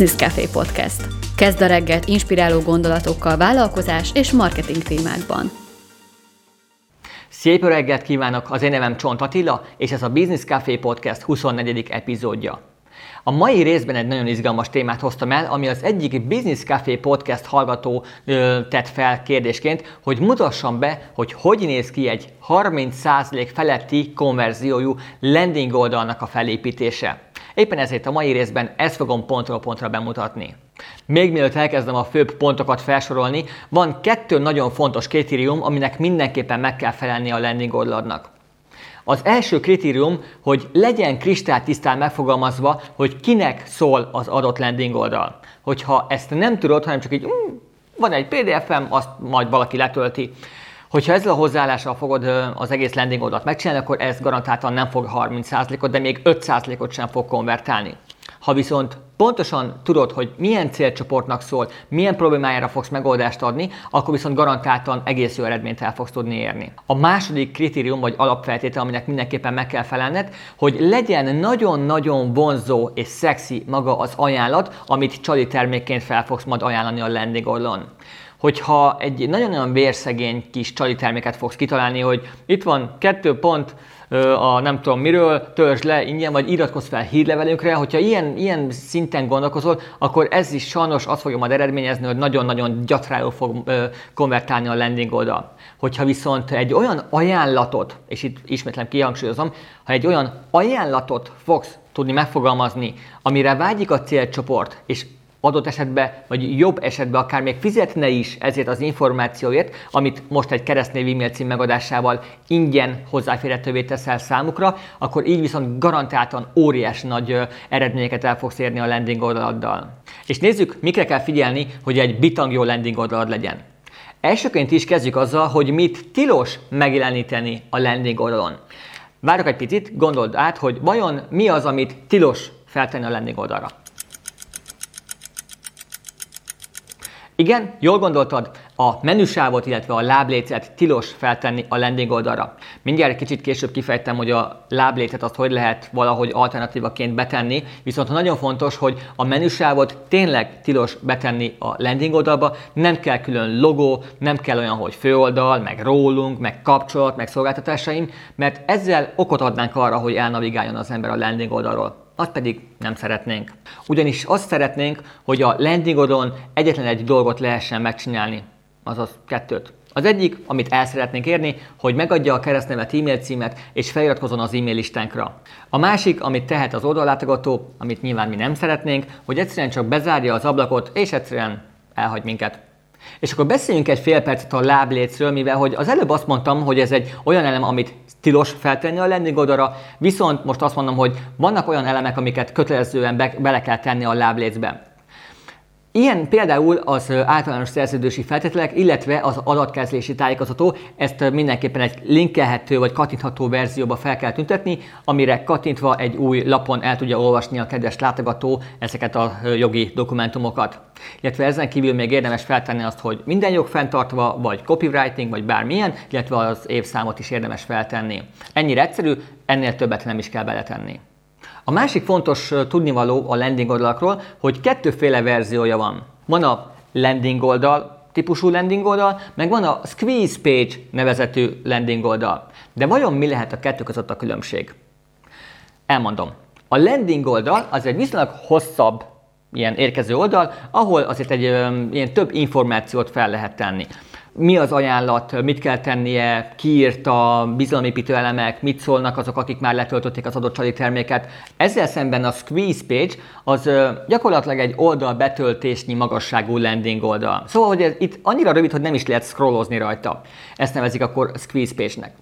Business Café Podcast. Kezd a reggelt inspiráló gondolatokkal vállalkozás és marketing témákban. Szép reggelt kívánok! Az én nevem Csont Attila, és ez a Business Café Podcast 24. epizódja. A mai részben egy nagyon izgalmas témát hoztam el, ami az egyik Business Café podcast hallgató ö, tett fel kérdésként, hogy mutassam be, hogy hogy néz ki egy 30% feletti konverziójú landing oldalnak a felépítése. Éppen ezért a mai részben ezt fogom pontról pontra bemutatni. Még mielőtt elkezdem a főbb pontokat felsorolni, van kettő nagyon fontos kritérium, aminek mindenképpen meg kell felelni a landing oldalnak. Az első kritérium, hogy legyen kristálytisztán megfogalmazva, hogy kinek szól az adott landing oldal. Hogyha ezt nem tudod, hanem csak így, mm, van egy PDF-em, azt majd valaki letölti. Hogyha ezzel a hozzáállással fogod az egész landing oldalt megcsinálni, akkor ez garantáltan nem fog 30%-ot, de még 5%-ot sem fog konvertálni. Ha viszont pontosan tudod, hogy milyen célcsoportnak szól, milyen problémájára fogsz megoldást adni, akkor viszont garantáltan egész jó eredményt el fogsz tudni érni. A második kritérium vagy alapfeltétel, aminek mindenképpen meg kell felelned, hogy legyen nagyon-nagyon vonzó és szexi maga az ajánlat, amit csali termékként fel fogsz majd ajánlani a landing oldalon hogyha egy nagyon-nagyon vérszegény kis csali terméket fogsz kitalálni, hogy itt van kettő pont, a nem tudom miről, törzs le ingyen, vagy iratkozz fel hírlevelünkre, hogyha ilyen, ilyen szinten gondolkozol, akkor ez is sajnos azt fogja majd eredményezni, hogy nagyon-nagyon gyatrájul fog konvertálni a landing oldal. Hogyha viszont egy olyan ajánlatot, és itt ismétlen kihangsúlyozom, ha egy olyan ajánlatot fogsz tudni megfogalmazni, amire vágyik a célcsoport, és adott esetben, vagy jobb esetben akár még fizetne is ezért az információért, amit most egy keresztnév e-mail cím megadásával ingyen hozzáférhetővé teszel számukra, akkor így viszont garantáltan óriás nagy eredményeket el fogsz érni a landing oldaladdal. És nézzük, mikre kell figyelni, hogy egy bitang jó landing oldalad legyen. Elsőként is kezdjük azzal, hogy mit tilos megjeleníteni a landing oldalon. Várok egy picit, gondold át, hogy vajon mi az, amit tilos feltenni a landing oldalra. Igen, jól gondoltad, a menüsávot, illetve a láblécet tilos feltenni a landing oldalra. Mindjárt kicsit később kifejtem, hogy a láblécet azt hogy lehet valahogy alternatívaként betenni, viszont nagyon fontos, hogy a menüsávot tényleg tilos betenni a landing oldalba, nem kell külön logó, nem kell olyan, hogy főoldal, meg rólunk, meg kapcsolat, meg szolgáltatásaim, mert ezzel okot adnánk arra, hogy elnavigáljon az ember a landing oldalról azt pedig nem szeretnénk. Ugyanis azt szeretnénk, hogy a landing oldalon egyetlen egy dolgot lehessen megcsinálni, azaz kettőt. Az egyik, amit el szeretnénk érni, hogy megadja a keresztnevet, e-mail címet, és feliratkozon az e-mail listánkra. A másik, amit tehet az oldallátogató, amit nyilván mi nem szeretnénk, hogy egyszerűen csak bezárja az ablakot, és egyszerűen elhagy minket. És akkor beszéljünk egy fél percet a láblécről, mivel hogy az előbb azt mondtam, hogy ez egy olyan elem, amit tilos feltenni a landing oldalra, viszont most azt mondom, hogy vannak olyan elemek, amiket kötelezően be, bele kell tenni a láblécbe. Ilyen például az általános szerződési feltételek, illetve az adatkezelési tájékoztató, ezt mindenképpen egy linkelhető vagy kattintható verzióba fel kell tüntetni, amire kattintva egy új lapon el tudja olvasni a kedves látogató ezeket a jogi dokumentumokat. Illetve ezen kívül még érdemes feltenni azt, hogy minden jog fenntartva, vagy copywriting, vagy bármilyen, illetve az évszámot is érdemes feltenni. Ennyire egyszerű, ennél többet nem is kell beletenni. A másik fontos tudnivaló a landing oldalakról, hogy kettőféle verziója van. Van a landing oldal, típusú landing oldal, meg van a squeeze page nevezetű landing oldal. De vajon mi lehet a kettő között a különbség? Elmondom. A landing oldal az egy viszonylag hosszabb ilyen érkező oldal, ahol azért egy ilyen több információt fel lehet tenni mi az ajánlat, mit kell tennie, kiírta, bizalomépítő elemek, mit szólnak azok, akik már letöltötték az adott csali terméket. Ezzel szemben a squeeze page az gyakorlatilag egy oldal betöltésnyi magasságú landing oldal. Szóval, hogy ez itt annyira rövid, hogy nem is lehet scrollozni rajta. Ezt nevezik akkor squeeze page-nek.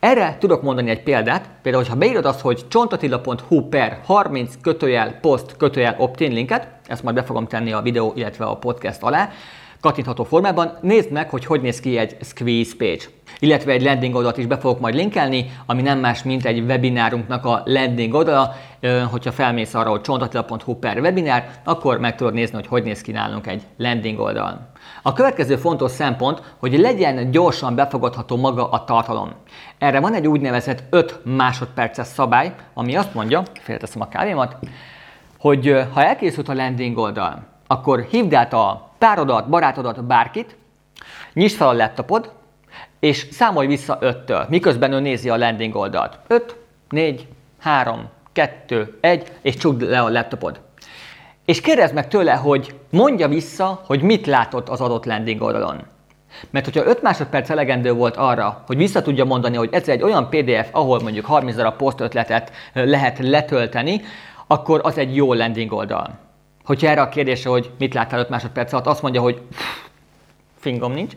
Erre tudok mondani egy példát, például, ha beírod azt, hogy csontatilla.hu per 30 kötőjel post kötőjel opt-in linket, ezt majd be fogom tenni a videó, illetve a podcast alá, kattintható formában. Nézd meg, hogy hogy néz ki egy squeeze page. Illetve egy landing oldalt is be fogok majd linkelni, ami nem más, mint egy webinárunknak a landing oldala. Hogyha felmész arra, hogy csontatila.hu per webinár, akkor meg tudod nézni, hogy hogy néz ki nálunk egy landing oldal. A következő fontos szempont, hogy legyen gyorsan befogadható maga a tartalom. Erre van egy úgynevezett 5 másodperces szabály, ami azt mondja, félteszem a kávémat, hogy ha elkészült a landing oldal, akkor hívd át a párodat, barátodat, bárkit, nyisd fel a laptopod, és számolj vissza 5-től, miközben ő nézi a landing oldalt. 5, 4, 3, 2, 1, és csukd le a laptopod. És kérdezd meg tőle, hogy mondja vissza, hogy mit látott az adott landing oldalon. Mert hogyha 5 másodperc elegendő volt arra, hogy vissza tudja mondani, hogy ez egy olyan PDF, ahol mondjuk 30 darab poszt ötletet lehet letölteni, akkor az egy jó landing oldal. Hogyha erre a kérdésre, hogy mit láttál 5 másodperc alatt, azt mondja, hogy fingom nincs,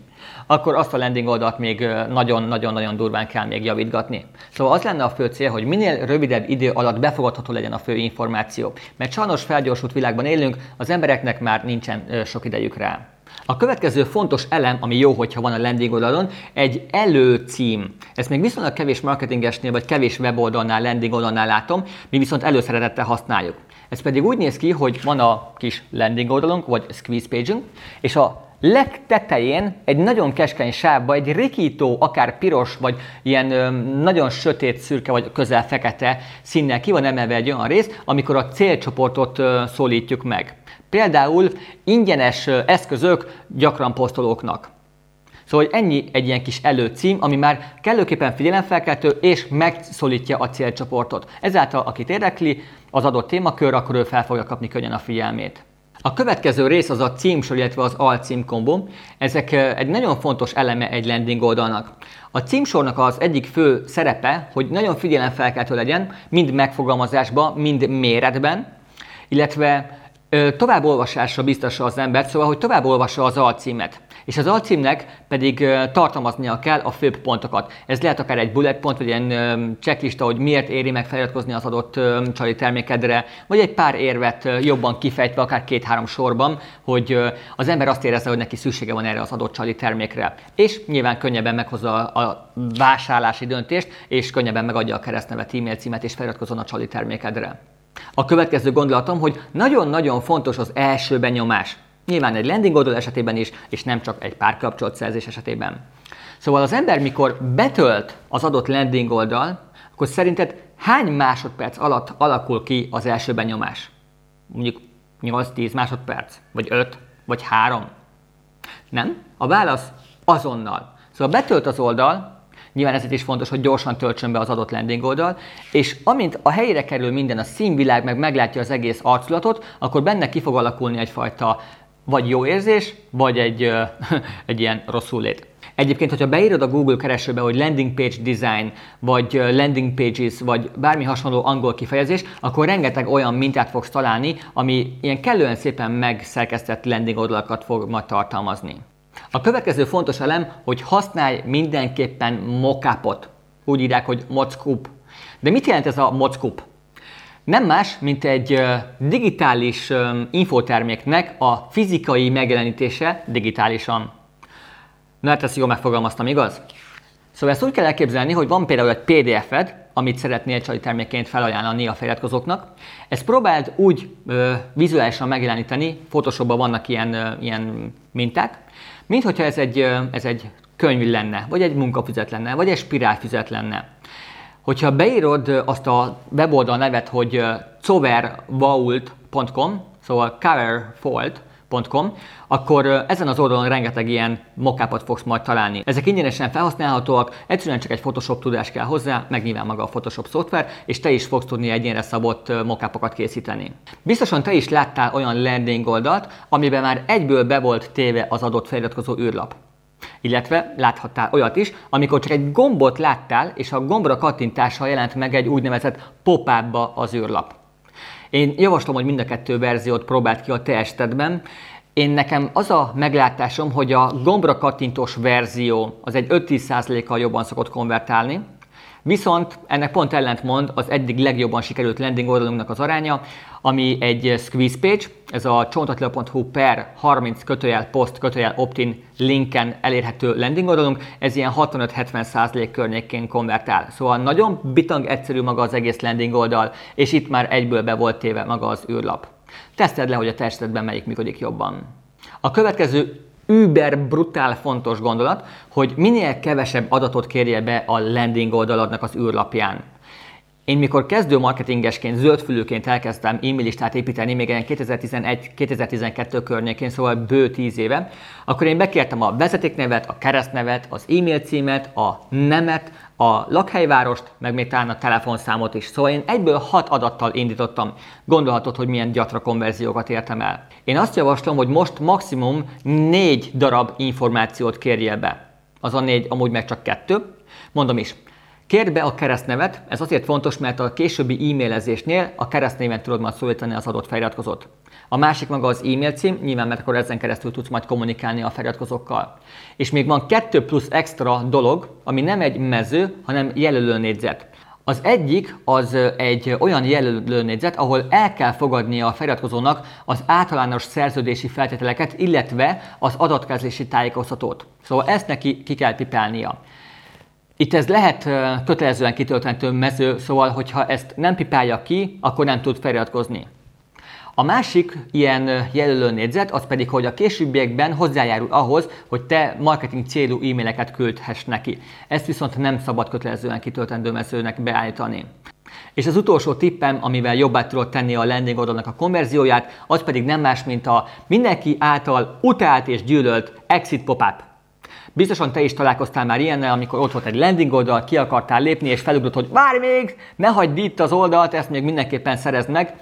akkor azt a landing oldalt még nagyon-nagyon-nagyon durván kell még javítgatni. Szóval az lenne a fő cél, hogy minél rövidebb idő alatt befogadható legyen a fő információ. Mert sajnos felgyorsult világban élünk, az embereknek már nincsen sok idejük rá. A következő fontos elem, ami jó, hogyha van a landing oldalon, egy előcím. Ezt még viszonylag kevés marketingesnél vagy kevés weboldalnál, landing oldalnál látom, mi viszont előszeretettel használjuk. Ez pedig úgy néz ki, hogy van a kis landing oldalunk, vagy squeeze page és a legtetején egy nagyon keskeny sávba, egy rikító, akár piros, vagy ilyen ö, nagyon sötét, szürke, vagy közel fekete színnel ki van emelve egy olyan rész, amikor a célcsoportot ö, szólítjuk meg. Például ingyenes eszközök gyakran posztolóknak. Szóval ennyi egy ilyen kis előcím, ami már kellőképpen figyelemfelkeltő és megszólítja a célcsoportot. Ezáltal, akit érdekli az adott témakör, akkor ő fel fogja kapni könnyen a figyelmét. A következő rész az a címsor, illetve az alcím kombó. Ezek egy nagyon fontos eleme egy landing oldalnak. A címsornak az egyik fő szerepe, hogy nagyon figyelemfelkeltő legyen, mind megfogalmazásban, mind méretben, illetve tovább olvasásra biztassa az embert, szóval, hogy tovább olvassa az alcímet. És az alcímnek pedig tartalmaznia kell a főbb pontokat. Ez lehet akár egy bullet pont, vagy ilyen checklista, hogy miért éri meg feliratkozni az adott csali termékedre, vagy egy pár érvet jobban kifejtve, akár két-három sorban, hogy az ember azt érezze, hogy neki szüksége van erre az adott csali termékre. És nyilván könnyebben meghozza a vásárlási döntést, és könnyebben megadja a keresztnevet, e-mail címet, és feliratkozon a csali termékedre. A következő gondolatom, hogy nagyon-nagyon fontos az első benyomás. Nyilván egy landing oldal esetében is, és nem csak egy párkapcsolatszerzés esetében. Szóval az ember, mikor betölt az adott landing oldal, akkor szerinted hány másodperc alatt alakul ki az első benyomás? Mondjuk 8-10 másodperc, vagy 5, vagy 3? Nem? A válasz azonnal. Szóval betölt az oldal, Nyilván ezért is fontos, hogy gyorsan töltsön be az adott landing oldal, és amint a helyére kerül minden, a színvilág meg meglátja az egész arculatot, akkor benne ki fog alakulni egyfajta vagy jó érzés, vagy egy, egy ilyen rosszul lét. Egyébként, hogyha beírod a Google keresőbe, hogy landing page design, vagy landing pages, vagy bármi hasonló angol kifejezés, akkor rengeteg olyan mintát fogsz találni, ami ilyen kellően szépen megszerkesztett landing oldalakat fog majd tartalmazni. A következő fontos elem, hogy használj mindenképpen mockupot. Úgy írják, hogy mockup. De mit jelent ez a mockup? Nem más, mint egy digitális infoterméknek a fizikai megjelenítése digitálisan. Na hát ezt jól megfogalmaztam, igaz? Szóval ezt úgy kell elképzelni, hogy van például egy PDF-ed, amit szeretnél csali termékként felajánlani a feliratkozóknak. Ezt próbáld úgy ö, vizuálisan megjeleníteni, Photoshopban vannak ilyen, ö, ilyen minták, mint hogyha ez egy, ö, ez egy könyv lenne, vagy egy munkafüzet lenne, vagy egy spirálfüzet lenne. Hogyha beírod azt a weboldal nevet, hogy covervault.com, szóval coverfold, Com, akkor ezen az oldalon rengeteg ilyen mokápot fogsz majd találni. Ezek ingyenesen felhasználhatóak, egyszerűen csak egy Photoshop tudás kell hozzá, meg nyilván maga a Photoshop szoftver, és te is fogsz tudni egyénre szabott mokápokat készíteni. Biztosan te is láttál olyan landing oldalt, amiben már egyből be volt téve az adott feliratkozó űrlap. Illetve láthattál olyat is, amikor csak egy gombot láttál, és a gombra kattintással jelent meg egy úgynevezett pop az űrlap. Én javaslom, hogy mind a kettő verziót próbált ki a te estedben. Én nekem az a meglátásom, hogy a gombra kattintós verzió az egy 5-10%-kal jobban szokott konvertálni, Viszont ennek pont ellentmond az eddig legjobban sikerült landing oldalunknak az aránya, ami egy squeeze page, ez a csontatla.hu per 30 kötőjel post kötőjel optin linken elérhető landing oldalunk, ez ilyen 65-70% környékén konvertál. Szóval nagyon bitang egyszerű maga az egész landing oldal, és itt már egyből be volt téve maga az űrlap. Teszted le, hogy a testetben melyik működik jobban. A következő über brutál fontos gondolat, hogy minél kevesebb adatot kérje be a landing oldaladnak az űrlapján. Én mikor kezdő marketingesként, zöldfülőként elkezdtem e-mail listát építeni, még 2011-2012 környékén, szóval bő 10 éve, akkor én bekértem a vezetéknevet, a keresztnevet, az e-mail címet, a nemet, a lakhelyvárost, meg még talán a telefonszámot is. Szóval én egyből hat adattal indítottam. Gondolhatod, hogy milyen gyatra konverziókat értem el. Én azt javaslom, hogy most maximum négy darab információt kérjél be. Az a négy, amúgy meg csak kettő. Mondom is, Kérd be a keresztnevet, ez azért fontos, mert a későbbi e-mailezésnél a keresztnéven tudod majd szólítani az adott feliratkozót. A másik maga az e-mail cím, nyilván mert akkor ezen keresztül tudsz majd kommunikálni a feliratkozókkal. És még van kettő plusz extra dolog, ami nem egy mező, hanem jelölőnégyzet. Az egyik az egy olyan jelölőnégyzet, ahol el kell fogadnia a feliratkozónak az általános szerződési feltételeket, illetve az adatkezelési tájékoztatót. Szóval ezt neki ki kell pipálnia. Itt ez lehet kötelezően kitölthető mező, szóval hogyha ezt nem pipálja ki, akkor nem tud feliratkozni. A másik ilyen jelölő négyzet az pedig, hogy a későbbiekben hozzájárul ahhoz, hogy te marketing célú e-maileket küldhess neki. Ezt viszont nem szabad kötelezően kitöltendő mezőnek beállítani. És az utolsó tippem, amivel jobbá tudod tenni a landing oldalnak a konverzióját, az pedig nem más, mint a mindenki által utált és gyűlölt exit pop-up. Biztosan te is találkoztál már ilyennel, amikor ott volt egy landing oldal, ki akartál lépni, és felugrott, hogy várj még, ne hagyd itt az oldalt, ezt még mindenképpen szerezd meg.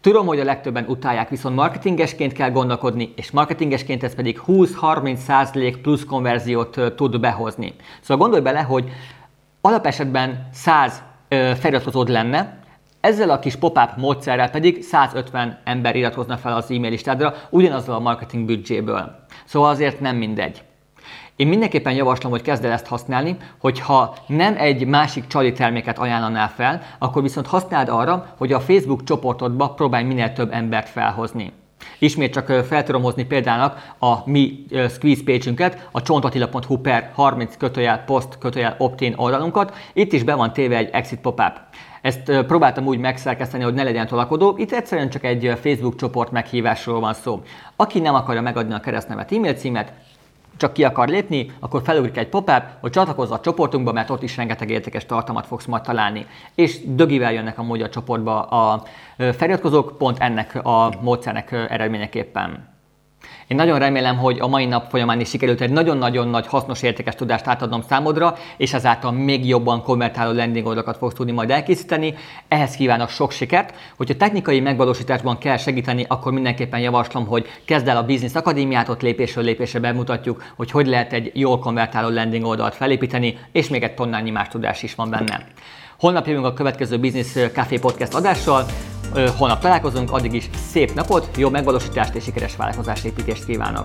Tudom, hogy a legtöbben utálják, viszont marketingesként kell gondolkodni, és marketingesként ez pedig 20-30% plusz konverziót tud behozni. Szóval gondolj bele, hogy alapesetben 100 feliratkozód lenne, ezzel a kis pop-up módszerrel pedig 150 ember iratkozna fel az e-mail listádra, ugyanazzal a marketing büdzséből. Szóval azért nem mindegy. Én mindenképpen javaslom, hogy kezd el ezt használni, hogyha nem egy másik csali terméket ajánlanál fel, akkor viszont használd arra, hogy a Facebook csoportodba próbálj minél több embert felhozni. Ismét csak fel tudom hozni példának a mi squeeze page-ünket, a csontatila.hu per 30 kötőjel post kötőjel opt-in oldalunkat. Itt is be van téve egy exit pop-up. Ezt próbáltam úgy megszerkeszteni, hogy ne legyen tolakodó. Itt egyszerűen csak egy Facebook csoport meghívásról van szó. Aki nem akarja megadni a keresztnevet, e-mail címet, csak ki akar lépni, akkor felugrik egy pop-up, hogy csatlakozz a csoportunkba, mert ott is rengeteg értékes tartalmat fogsz majd találni. És dögivel jönnek amúgy a csoportba a feliratkozók, pont ennek a módszernek eredményeképpen. Én nagyon remélem, hogy a mai nap folyamán is sikerült egy nagyon-nagyon nagy hasznos értékes tudást átadnom számodra, és ezáltal még jobban konvertáló landing oldalakat fogsz tudni majd elkészíteni. Ehhez kívánok sok sikert. Hogyha technikai megvalósításban kell segíteni, akkor mindenképpen javaslom, hogy kezd el a Business Akadémiát, ott lépésről lépésre bemutatjuk, hogy hogy lehet egy jól konvertáló landing oldalt felépíteni, és még egy tonnányi más tudás is van benne. Holnap jövünk a következő Business Café Podcast adással. Holnap találkozunk, addig is szép napot, jó megvalósítást és sikeres vállalkozásépítést kívánok!